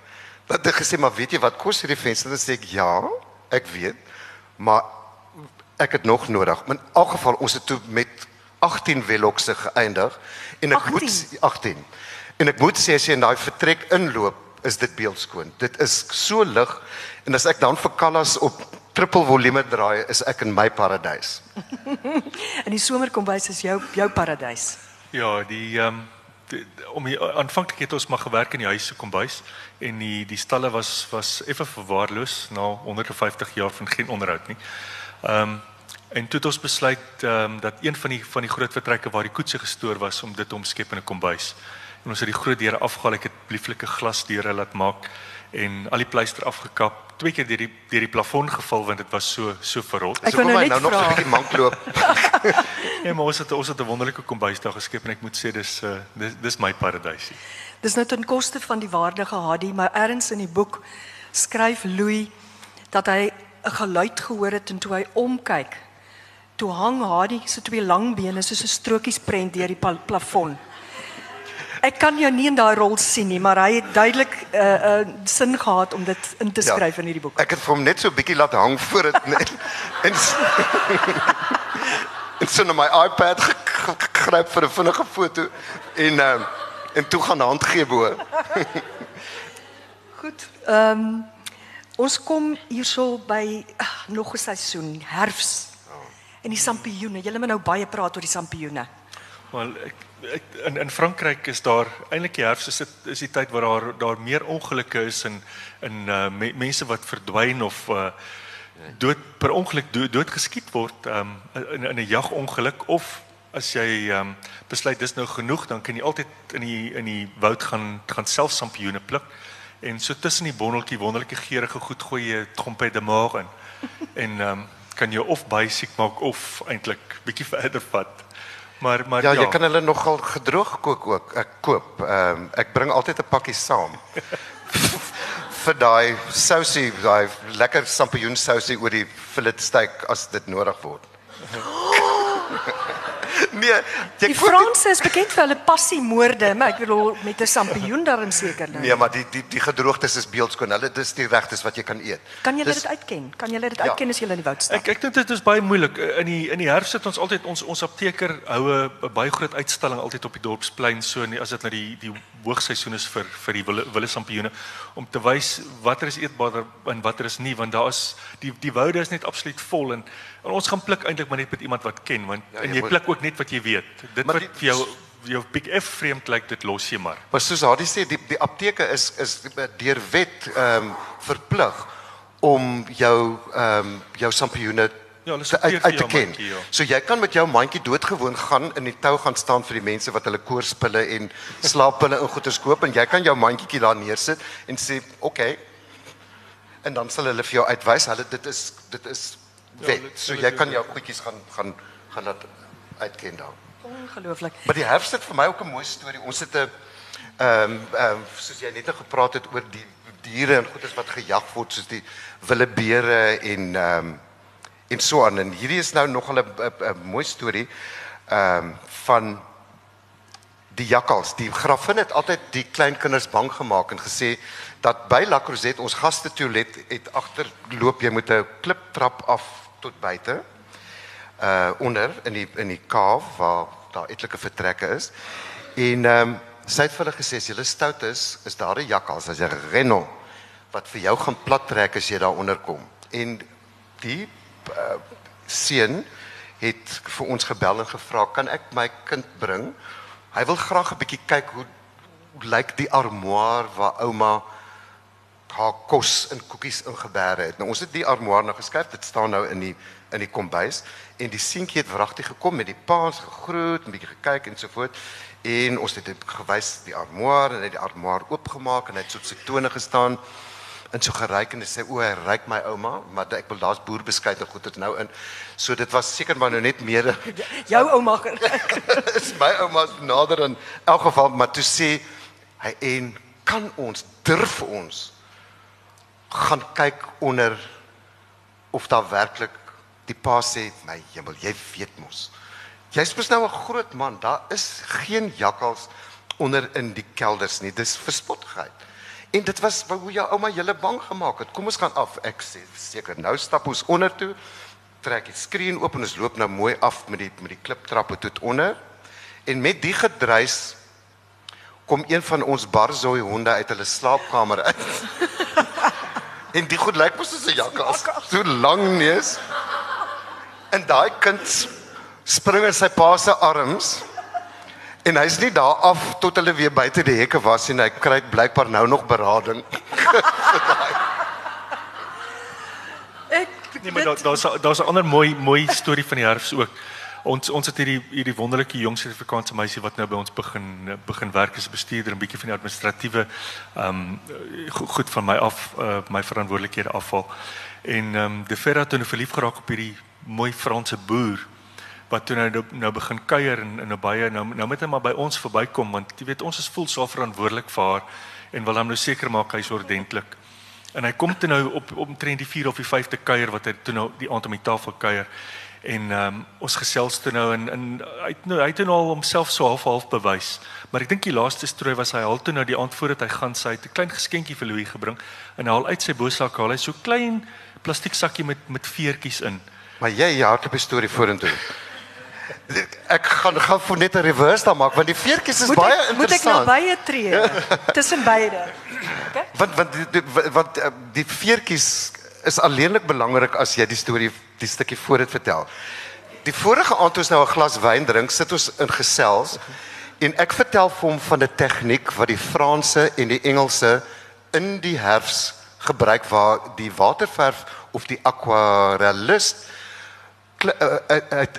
Dat ek gesê maar weet jy wat kos hierdie vensters? Dan sê ek ja, ek weet. Maar ek het nog nodig. In elk geval ons het toe met 18 velokse geëindig en ek 18. moet 18. En ek moet sê as jy in daai vertrek inloop, is dit beeldskoon. Dit is so lig En as ek dan vir Callas op triple volume draai, is ek in my paradys. [LAUGHS] en die somerkombuis is jou jou paradys. Ja, die ehm um, om aanvanklik het ons maar gewerk in die huis se kombuis en die die stalle was was effe verwaarloos na 150 jaar van geen onderhoud nie. Ehm um, en toe het ons besluit ehm um, dat een van die van die groot vertrekke waar die koetse gestoor was om dit omskep in 'n kombuis. En ons het die groot deure afgehaal. Ek het lieflike glasdeure laat maak en al die pleister afgekap. Twee keer deur die deur die plafon geval want dit was so so verrot. Ek So wou kom nou nou nog so 'n bietjie mank loop. Ja, [LAUGHS] [LAUGHS] maar ons het ons het 'n wonderlike kombuis daar geskep en ek moet sê dis uh, dis dis my paradysie. Dis nou ten koste van die waardige Hadi, maar ergens in die boek skryf Louis dat hy 'n geluid gehoor het en toe hy omkyk, toe hang Hadi se twee lang bene soos 'n strokiesprent deur die plafon. Ek kan jou nie in daai rol sien nie, maar hy het duidelik 'n uh, uh, sin gehad om dit in te skryf in hierdie boek. Ek het vir hom net so bietjie laat hang voor dit net [LAUGHS] en s- en so na my iPad ge- ge- gegryp vir 'n vinnige foto en um, en toe gaan hand gee bo. [LAUGHS] Goed. Ehm um, ons kom hierso by uh, nog 'n seisoen, herfs. En die sampioene. Julle moet nou baie praat oor die sampioene. Wel ek, ek in in Frankryk is daar eintlik die herfs is dit is die tyd waar daar daar meer ongelukke is en in uh, me, mense wat verdwyn of uh, dood per ongeluk dood, dood geskiet word um, in in 'n jagongeluk of as jy um, besluit dis nou genoeg dan kan jy altyd in die in die woud gaan gaan self sampioene pluk en so tussen die bonneltjie wonderlike geurende goed gooi jy trompet de mort in en um, kan jy of baie siek maak of eintlik bietjie [LAUGHS] verder vat maar maar Ja, jy kan hulle nogal gedroog kook ook. Ek koop. Ehm um, ek bring altyd 'n pakkie saam. [LAUGHS] vir daai sousie, daai lekker sampioen sousie oor die fillet steak as dit nodig word. [LAUGHS] nee, jy Die Franse is bekend vir hulle passiemoorde, maar ek bedoel met 'n sampioen daarin seker nou. Nee, maar die die die gedroogtes is beeldskoon. Hulle dis die regtes wat jy kan eet. Kan julle Dis- dit uitken? Kan julle dit Ja. uitken as julle in die woud stap? Ek ek dink dit is baie moeilik. In die in die herfs sit ons altyd ons ons apteker hou 'n baie groot uitstalling altyd op die dorpsplein so nie as dit nou die die hoogseisoen is vir vir die wille wille sampioene om te wys watter is eetbaar en watter is nie want daar is die die woude is net absoluut vol en, en ons gaan pluk eintlik maar net met iemand wat ken want Ja, ja, en jy jy pluk ook net wat jy weet. Dit wat die- vir jou jou big F vreemd lyk dit los jy maar. Maar soos Hadi sê, die die apteke is is deur wet ehm um, verplig om jou ehm um, jou sampioene Ja, hulle te- sorteer uit, uit te ken. mandjie, ja. So jy kan met jou mandjie doodgewoon gaan in die tou gaan staan vir die mense wat hulle koorspille en slaappille en goeders koop en jy kan jou mandjie daar neersit en sê, "Oké." Okay. En dan sal hulle vir jou uitwys, hulle dit is dit is wet. hulle- so jy kan jou goedjies gaan gaan gaan laat uitken daar. Ongelooflik. Maar die herfs het vir my ook 'n mooi storie. Ons het 'n ehm um, ehm um, soos jy net nou gepraat het oor die diere en goedes wat gejag word soos die wilde beere en ehm um, en so aan. En hierdie is nou nog 'n mooi storie ehm um, van die jakkals. Die grafin het altyd die klein kinders bang gemaak en gesê dat by La Crozette ons gaste toilet het agterloop jy moet 'n kliptrap af tot buite uh onder in die in die kaaf waar daar etlike vertrekke is. En ehm um, sy het vir hulle gesê as jy stout is, is daar 'n jakkals, as 'n renno wat vir jou gaan plat trek as jy daar onder kom. En die uh, seun het vir ons gebel en gevra, "Kan ek my kind bring? Hy wil graag 'n bietjie kyk hoe lyk die armoire waar ouma haar kos in koekies ingeberre het. Nou ons het die armoire nou geskuif. Dit staan nou in die in die kombuis en die seentjie het wragtig gekom met die paas gegroet, 'n bietjie gekyk en so voort. En ons het gewys die armoire en hy het die armoire oopgemaak en hy het so op sy tone gestaan en so geryk en hy sê o, hy ryk my ouma, maar ek wil daar's boerbeskuit en goed dit nou in. So dit was seker maar nou net meer [LAUGHS] Jou ouma [LAUGHS] is my ouma's nader in elk geval maar toe sê hy en kan ons durf ons gaan kyk onder of daar werklik die pa sê my hemel jy weet mos. Jy's mos nou 'n groot man. Daar is geen jakkals onder in die kelders nie. Dis verspottigheid. En dit was hoe jou ouma julle bang gemaak het. Kom ons gaan af. Ek sê seker nou stap ons onder toe. Trek die skreen oop en ons loop nou mooi af met die met die kliptrappe tot onder. En met die gedruis kom een van ons barzoi honde uit hulle slaapkamer uit [LAUGHS] en die goed lyk mos soos 'n jakkals. so lang neus. En daai kind spring in sy pa se arms en hy's nie daar af tot hulle weer buite die hekke was en hy kry blykbaar nou nog berading. [LAUGHS] Ek Nee, maar daar daar's 'n- daar's 'n ander mooi mooi storie van die herfs ook. Ons ons het hierdie hierdie wonderlike jong Suid-Afrikaanse meisie wat nou by ons begin begin werk as bestuurder en bietjie van die administratiewe ehm um, goed van my af uh, my verantwoordelikhede afval. En ehm um, De Ferra het nou verlief geraak op hierdie mooi Franse boer wat toe nou nou begin kuier in in 'n baie nou nou moet hy maar by ons verbykom want jy weet ons is voel so verantwoordelik vir haar en wil hom nou seker maak hy's ordentlik. En hy kom toe nou op omtrent die 4 of die 5de kuier wat hy toe nou die aand om die tafel kuier en ehm um, ons gesels toe nou en en hy het nou hy het nou al homself so half half bewys. Maar ek dink die laaste strooi was hy al toe nou die aand voordat hy gaan sy 'n klein geskenkie vir Louis gebring en hy haal uit sy bosak haal hy so klein plastiek sakkie met met veertjies in. Maar jy jy hardloop 'n storie vorentoe. Ek gaan gou vir net 'n reverse dan maak want die veertjies is moet baie ek, Moet ek nou interessant. baie tree [LAUGHS] tussen beide? Okay? Want want die, die, want eh, die veertjies is alleenlik belangrik as jy die storie die stukkie voor dit vertel. Die vorige aand toe ons nou 'n glas wyn drink, sit ons in gesels en ek vertel vir hom van 'n tegniek wat die Franse en die Engelse in die herfs gebruik waar die waterverf of die aquarellist 'n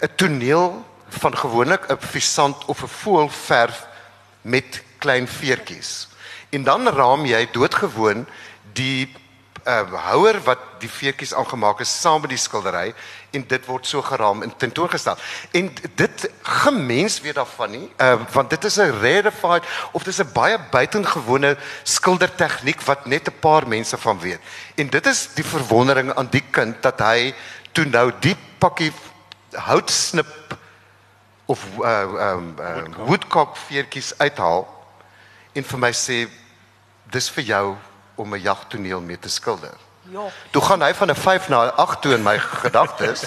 'n toneel van gewoonlik 'n visant of 'n voël verf met klein veertjies. En dan raam jy doodgewoon die uh houer wat die veertjies aangemaak is saam met die skildery en dit word so geraam en tentoongestel. En dit gemens weet daarvan nie, uh want dit is 'n rarefied of dit is 'n baie buitengewone skildertegniek wat net 'n paar mense van weet. En dit is die verwondering aan die kind dat hy toe nou die pakkie houtsnip of uh um uh, woodcock veertjies uithaal en vir my sê dis vir jou om 'n jagtoneel mee te skilder. Ja. Toe gaan hy van 'n 5 na 'n 8 toe in my gedagtes.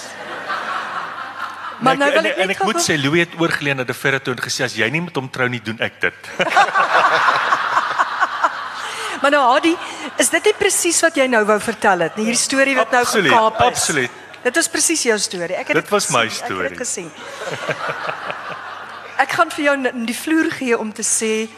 Maar en nou ek, wil en, ek en net ek moet sê Louis het oorgeleen na De Ferre toe en gesê as jy nie met hom trou nie doen ek dit. [LAUGHS] Maar nou Hadi, is dit nie presies wat jy nou wou vertel het nie? Hierdie storie wat nou Absoluut, gekaap is. absoluut. Dit is presies jou storie. Ek het Dit was my gesien, storie. Ek het dit gesien. [LAUGHS] Ek gaan vir jou n- die vloer gee om te sê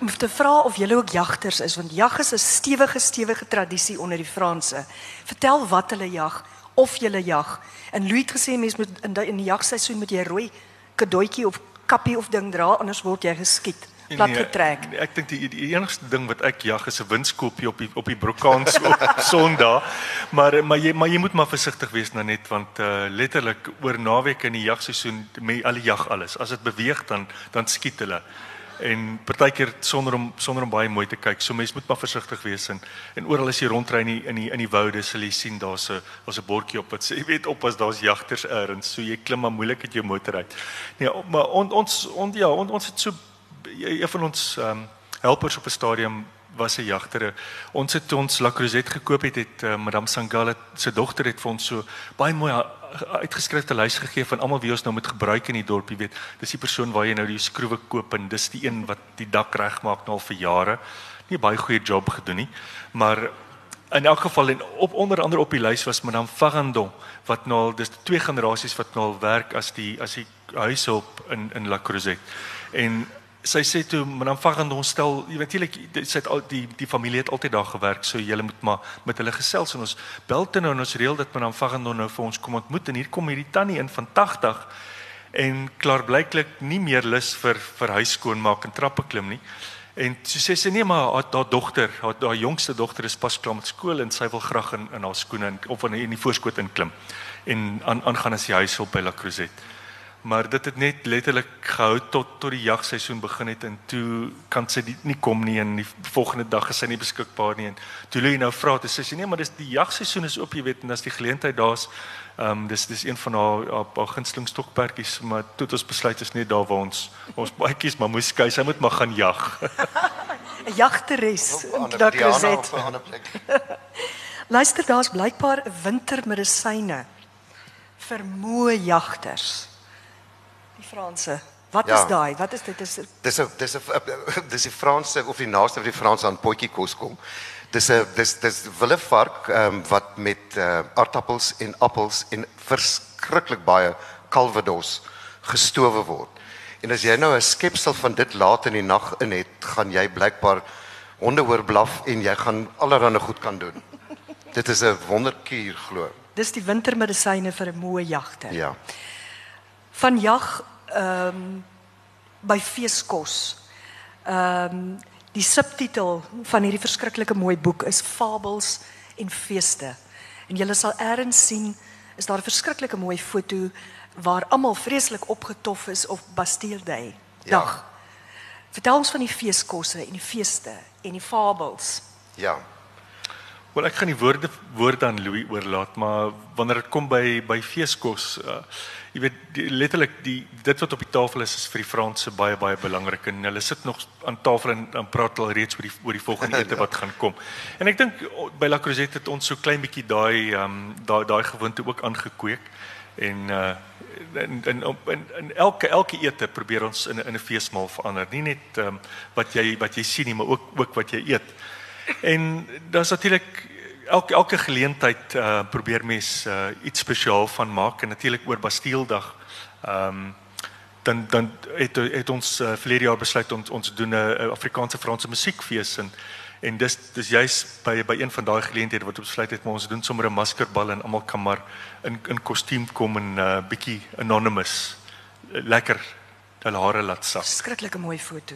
om te vra of julle ook jagters is want jag is 'n stewige stewige tradisie onder die Franse. Vertel wat hulle jag of julle jag. En Louis het gesê mens moet in die, in die jagseisoen moet jy rooi kadoetjie of kappie of ding dra anders word jy geskiet. Plat getrek. Nee, ek dink die, die enigste ding wat ek jag is 'n windskoopie op die op die brokaan so [LAUGHS] Sondag. Maar maar jy maar jy moet maar versigtig wees nou net want uh letterlik oor naweek in die jagseisoen met al die jag alles. As dit beweeg dan dan skiet hulle. En partykeer sonder om sonder om baie mooi te kyk. So mense moet maar versigtig wees en en oral as jy rondry in die in die, in die woude sal jy sien daar's 'n daar's 'n bordjie op wat sê [LAUGHS] jy weet op as daar's jagters ergens. So jy klim maar moeilik uit jou motor uit. Nee, maar on, ons on, ja, on, ons het so een van ons ehm um, helpers op 'n stadium was 'n jagter. Ons het ons La Crozette gekoop het, het uh, Madame Sangala se dogter het vir ons so baie mooi uitgeskryfde lys gegee van almal wie ons nou moet gebruik in die dorp, jy weet. Dis die persoon waar jy nou die skroewe koop en dis die een wat die dak regmaak nou al vir jare. Nie baie goeie job gedoen nie, maar in elk geval en op onder andere op die lys was Madame Farandon wat nou al dis twee generasies wat nou al werk as die as die huishulp in in La Crozette. En sy sê toe Madame Farandon stel jy weet natuurlik sy het al die die familie het altyd daar gewerk so jy moet maar met hulle gesels en ons bel toe nou en ons reël dat Madame Farandon nou vir ons kom ontmoet en hier kom hierdie tannie in van 80 en klaarblyklik nie meer lus vir vir huis skoonmaak en trappe klim nie. En so sê sy nee maar haar, dogter, haar, haar jongste dogter is pas klaar met skool en sy wil graag in in haar skoene in, of in, in die voorskoot inklim en aan aangaan as die huishulp by La Crozette. Maar dit het net letterlik gehou tot tot die jagseisoen begin het en toe kan sy die, nie kom nie en die volgende dag is sy nie beskikbaar nie en toe lê jy nou vra toe sê sy nee maar dis die jagseisoen is op jy weet en as die geleentheid daar's ehm um, dis dis een van haar haar, haar gunsteling stokperdjies maar toe het ons besluit is net daar waar ons ons baadjies maar moes skei sy moet maar gaan jag. [LAUGHS] 'n Jagteres in Ander- La Diana Crozette. op 'n ander plek. [LAUGHS] Luister, daar's blykbaar wintermedisyne vir moe jagters. Franse. Wat Ja. is daai? Wat is dit? Is Dis 'n dis 'n [LAUGHS] dis die Franse of die naaste wat die Franse aan potjie kos kom. Dis 'n dis dis willevark ehm um, wat met uh, aardappels en appels en verskriklik baie calvados gestowe word. En as jy nou 'n skepsel van dit laat in die nag in het, gaan jy blykbaar honde hoor blaf en jy gaan allerlei goed kan doen. [LAUGHS] Dit is 'n wonderkuur glo. dis die wintermedisyne vir 'n moe jagter. Ja. van jag ehm um, by feeskos. Ehm um, die subtitel van hierdie verskriklike mooi boek is Fabels en Feeste. En julle sal eers sien is daar 'n verskriklike mooi foto waar almal vreeslik opgetof is op Bastille Day. Dag. Ja. Vertel ons van die feeskosse en die feeste en die fabels. Ja. Wel ek gaan die woorde woorde aan Louis oorlaat, maar wanneer dit kom by by feeskos, uh, jy weet die, letterlik die dit wat op die tafel is is vir die Franse baie baie belangrik en hulle sit nog aan tafel en dan praat hulle reeds oor die oor die volgende [LAUGHS] ete ja. wat gaan kom. En ek dink by La Crozette het ons so klein bietjie daai ehm um, daai daai gewoonte ook aangekweek en uh in in op in, in elke elke ete probeer ons in in 'n feesmaal verander. Nie net ehm um, wat jy wat jy sien nie, maar ook ook wat jy eet. En daar's natuurlik elke elke geleentheid uh probeer mens uh iets spesiaal van maak en natuurlik oor Bastieldag. Ehm um, dan dan het het ons uh, verlede jaar besluit om ons doen 'n Afrikaanse Franse musiekfees en En dis dis juis by by een van daai geleenthede wat ons besluit het maar ons doen sommer 'n maskerbal en almal kan maar in in kostuum kom en 'n uh, bietjie anonymous lekker hulle hare laat sak. Skrikkelike mooi foto.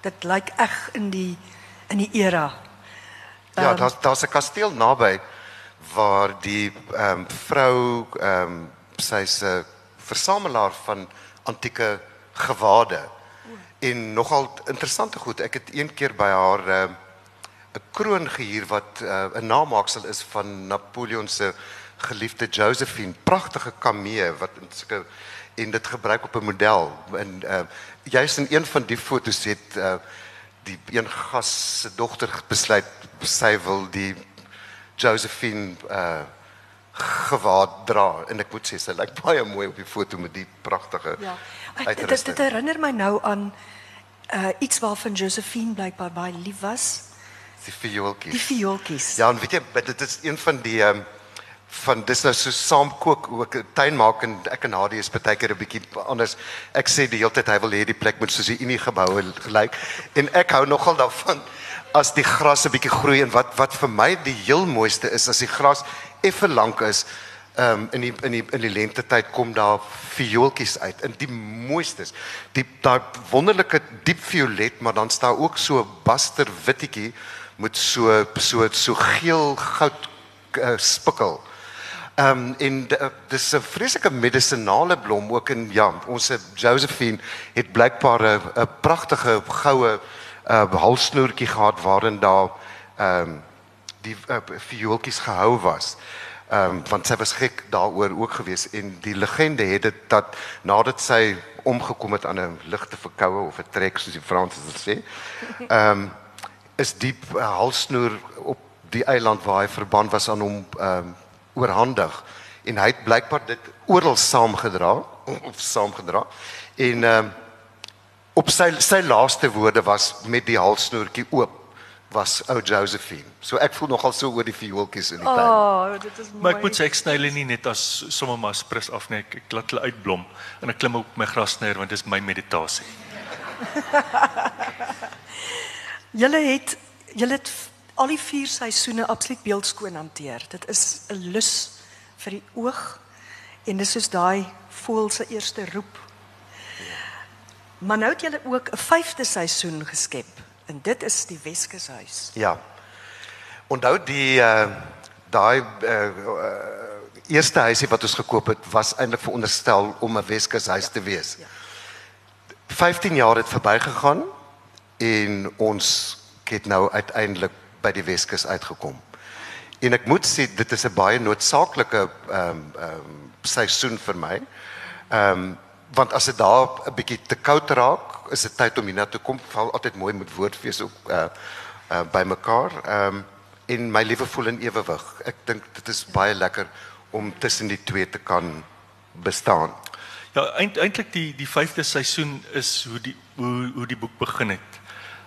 Dit lyk eg in die in die era. Um, ja, ehm, daar's daar's 'n kasteel naby waar die ehm um, vrou ehm um, sy's 'n versamelaar van antieke gewade. En nogal interessante goed. Ek het een keer by haar ehm uh, 'n kroon gehuur wat uh, 'n uh, namaaksel is van Napoleon se geliefde Josephine, pragtige kamee wat in sulke en dit gebruik op 'n model en uh, juist in een van die fotos het uh, die een gas se dogter besluit sy wil die Josephine uh, gewaad dra en ek moet sê sy lyk baie mooi op die foto met die pragtige ja dit, dit herinner my nou aan uh, iets waarvan Josephine blykbaar baie lief was die viooltjies. Die viooltjies. Ja, en weet jy, dit is een van die um, van dis nou so saam kook ook tuin maak en ek en Hadie is baie keer 'n bietjie anders. Ek sê die hele tyd hy wil hê die plek moet soos die Unie geboue gelyk en ek hou nogal daarvan as die gras 'n bietjie groei en wat wat vir my die heel mooiste is as die gras effe lank is. Ehm um, in die in die in die lente tyd kom daar viooltjies uit. En die mooistes, die daai wonderlike diep violet, maar dan staan ook so baster wittetjie met so so so geel goud uh, spikkel. Ehm um, en uh, dis 'n vreeslike medisonale blom ook in ja, ons Josephine het blykbaar 'n pragtige goue uh, halssnoertjie gehad waarin daar ehm um, die uh, viooltjies gehou was. Ehm um, want sy was gek daaroor ook geweest en die legende het dit dat nadat sy omgekom het aan 'n ligte verkoue of 'n trek soos die Fransers sê. Ehm um, is diep uh, halsnoer op die eiland waar hy verband was aan hom ehm um, oorhandig en hy het blykbaar dit oral saamgedra of saamgedra en ehm um, op sy sy laaste woorde was met die halsnoertjie oop was ou Josephine. So ek voel nogal so oor die viooltjies in die tuin. Oh, dit is mooi. Maar ek moet sê ek sny hulle nie net as sommer maar sprus af nie. Ek, ek laat hulle uitblom en ek klim op my grasnyer want dit is my meditasie. [LAUGHS] Julle het julle het al die vier seisoene absoluut beeldskoon hanteer. Dit is 'n lus vir die oog en dis soos daai voel se eerste roep. Maar nou het julle ook 'n vyfde seisoen geskep en dit is die Weskushuis. Ja. Onthou die uh daai uh, uh eerste huisie wat ons gekoop het was eintlik veronderstel om 'n Weskushuis ja. te wees. Ja. 15 jaar het verbygegaan en ons het nou uiteindelik by die Weskus uitgekom. En ek moet sê dit is 'n baie noodsaaklike ehm um, ehm um, seisoen vir my. Ehm um, want as dit daar 'n bietjie te koud raak, is dit tyd om hiernatoe te kom. Val altyd mooi met woordfees ook uh uh by mekaar. Ehm um, en my liewe voel in ewewig. Ek dink dit is baie lekker om tussen die twee te kan bestaan. Ja, eintlik die die 5de seisoen is hoe die hoe hoe die boek begin het.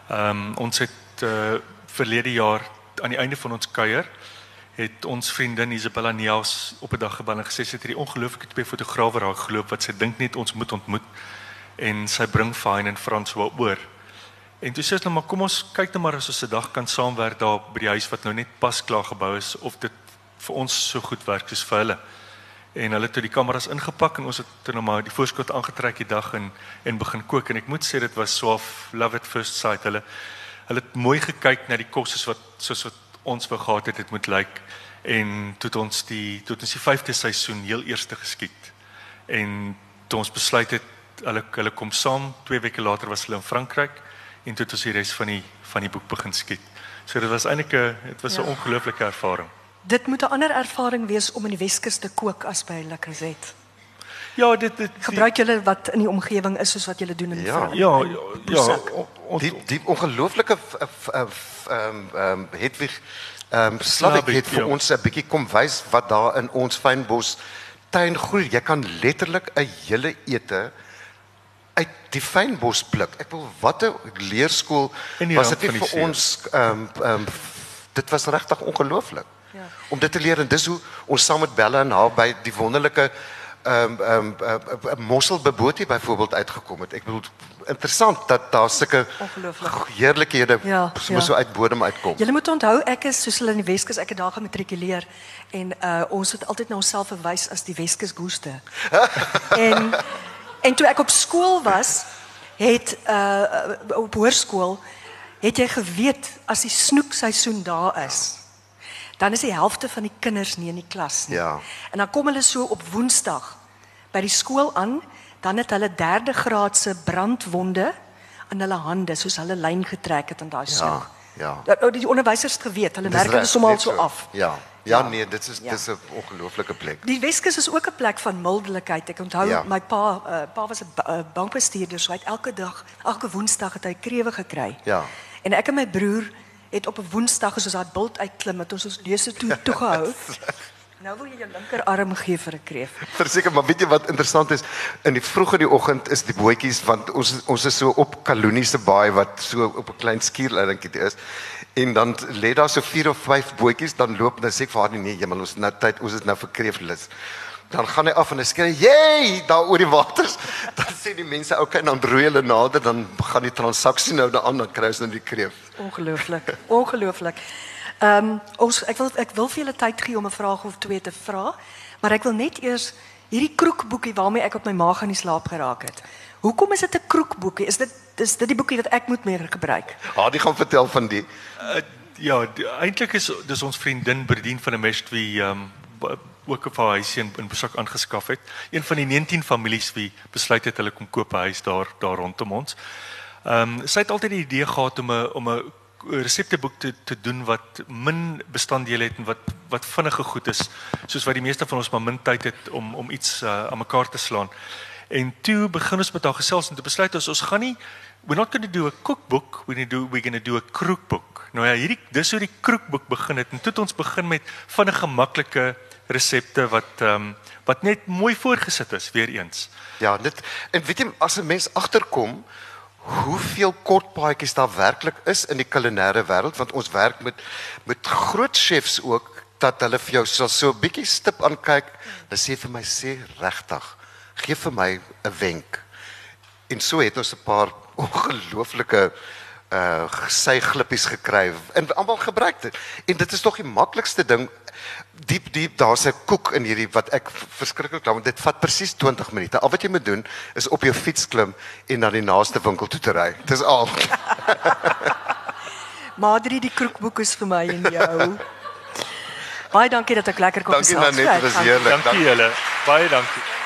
Ehm um, ons het uh, verlede jaar aan die einde van ons kuier het ons vriendin Isabella Neels op 'n dag gebel en gesê sy het hierdie ongelooflike twee fotograwe daar geloop wat sy dink net ons moet ontmoet en sy bring Fine en François oor. En toe sê sy nou maar kom ons kyk net maar as ons 'n dag kan saamwerk daar by die huis wat nou net pas klaar gebou is of dit vir ons so goed werk soos vir hulle. en hulle het toe die kameras ingepak en ons het toe nou maar die voorskot aangetrek die dag en en begin kook en ek moet sê dit was so love at first sight. Hulle hulle het mooi gekyk na die kos soos wat soos wat ons wou gehad het dit moet lyk en toe het ons die toe het ons die 5de seisoen heel eerste geskiet. En toe ons besluit het hulle hulle kom saam, 2 weke later was hulle in Frankryk en toe het ons die res van die van die boek begin skiet. So dit was eintlik 'n dit was 'n Ja. ongelooflike ervaring. Dit moet 'n ander ervaring wees om in die Weskus te kook as by La Crozet. Ja, dit dit Gebruik julle wat in die omgewing is soos wat julle doen in Ja. Fra- ja ja, ja Die die ongelooflike ehm ehm Hedwig ehm Slavik Slavik, het vir ja. ons 'n bietjie kom wys wat daar in ons fynbos tuin groei. Jy kan letterlik 'n hele ete uit die fynbos pluk. Ek wil wat 'n leerskool was dit vir ons ehm ehm dit was regtig ongelooflik. Ja. Om dit te leer en dis hoe ons saam met Bella en haar by die wonderlike ehm ehm um, mosselbebotie byvoorbeeld uitgekom het. Ek bedoel interessant dat daar sulke heerlikhede Ja, so ja. so uit bodem uitkom. Julle moet onthou ek is soos hulle in die Weskus ek het daar gematrikuleer en uh ons het altyd na onsself verwys as die Weskus goeste. [LAUGHS] en en toe ek op skool was, het uh op hoërskool het jy geweet as die snoekseisoen daar is. Dan is die helfte van die kinders nie in die klas nie. Ja. En dan kom hulle so op Woensdag by die skool aan, dan het hulle derde graadse brandwonde aan hulle hande soos hulle lyn getrek het aan daai snoek. ja. Dat nou die onderwysers het geweet, hulle merk dit sommer net so af. Ja. Ja, nee, dit is Ja. dis 'n ongelooflike plek. Die Weskus is ook 'n plek van mildelikheid. Ek onthou Ja. my pa, uh, pa was 'n uh, bankbestuurder, so hy het elke dag, elke Woensdag het hy krewe gekry. Ja. En ek en my broer het op 'n Woensdag soos daai bult uitklim het ons ons neuse toe toegehou. nou wil jy jou linkerarm gee vir 'n kreef. Verseker, maar weet jy wat interessant is? In die vroeg in die oggend is die bootjies want ons ons is so op Kalonie se baai wat so op 'n klein skierleidingkie is. En dan lê daar so 4 of 5 bootjies, dan loop dan sê ek vir haar nee, jy maar ons nou tyd, ons is nou vir kreeflus. Dan gaan hy af en hy skree, "Jy, daar oor die waters." [LAUGHS] Dan sê die mense, "Oké, dan roei hulle nader, dan gaan die transaksie nou daaraan, dan kry ons nou die kreef." Ongelooflik. Ongelooflik. Ehm um, ons ek wil ek wil vir julle tyd gee om 'n vraag of twee te vra, maar ek wil net eers hierdie kroekboekie waarmee ek op my maag aan die slaap geraak het. Hoekom is dit 'n kroekboekie? Is dit is dit die boekie wat ek moet meer gebruik? Hadi gaan vertel van die Uh, ja, die- eintlik is dis ons vriendin Berdien van der Mest wie ehm um, ook 'n huisie in, in Besak aangeskaf het. Een van die 19 families wie besluit het hulle kom koop 'n huis daar daar rondom ons. Ehm um, sy het altyd die idee gehad om 'n om 'n resepteboek te te doen wat min bestanddele het en wat wat vinnige goed is, soos wat die meeste van ons maar min tyd het om om iets uh, aan mekaar te slaan. En toe begin ons met haar gesels en toe besluit ons ons gaan nie we're not going to do a cookbook, we're going to do we're going to do a crookbook. Nou ja, hierdie dis hoe die crookbook begin het en toe het ons begin met vinnige maklike resepte wat ehm um, wat net mooi voorgesit is weer eens. Ja, dit en weet jy as 'n mens agterkom hoeveel kort paadjies daar werklik is in die kulinaire wêreld want ons werk met met groot chefs ook dat hulle vir jou sal so 'n bietjie stip aankyk. Hulle sê vir my sê regtig, gee vir my 'n wenk. En so het ons 'n paar [LAUGHS] ongelooflike uh sy glippies gekry en almal gebruik dit. En dit is tog die maklikste ding. Diep diep daar's 'n koek in hierdie wat ek verskriklik lank dit vat presies 20 minute. Al wat jy moet doen is op jou fiets klim en na die naaste winkel toe te ry. Dis al. [LAUGHS] Madri, die kroekboek is vir my en jou. Baie dankie dat ek lekker kon Dankie gesels. Nanet, dit was heerlik. Dankie julle. Baie dankie.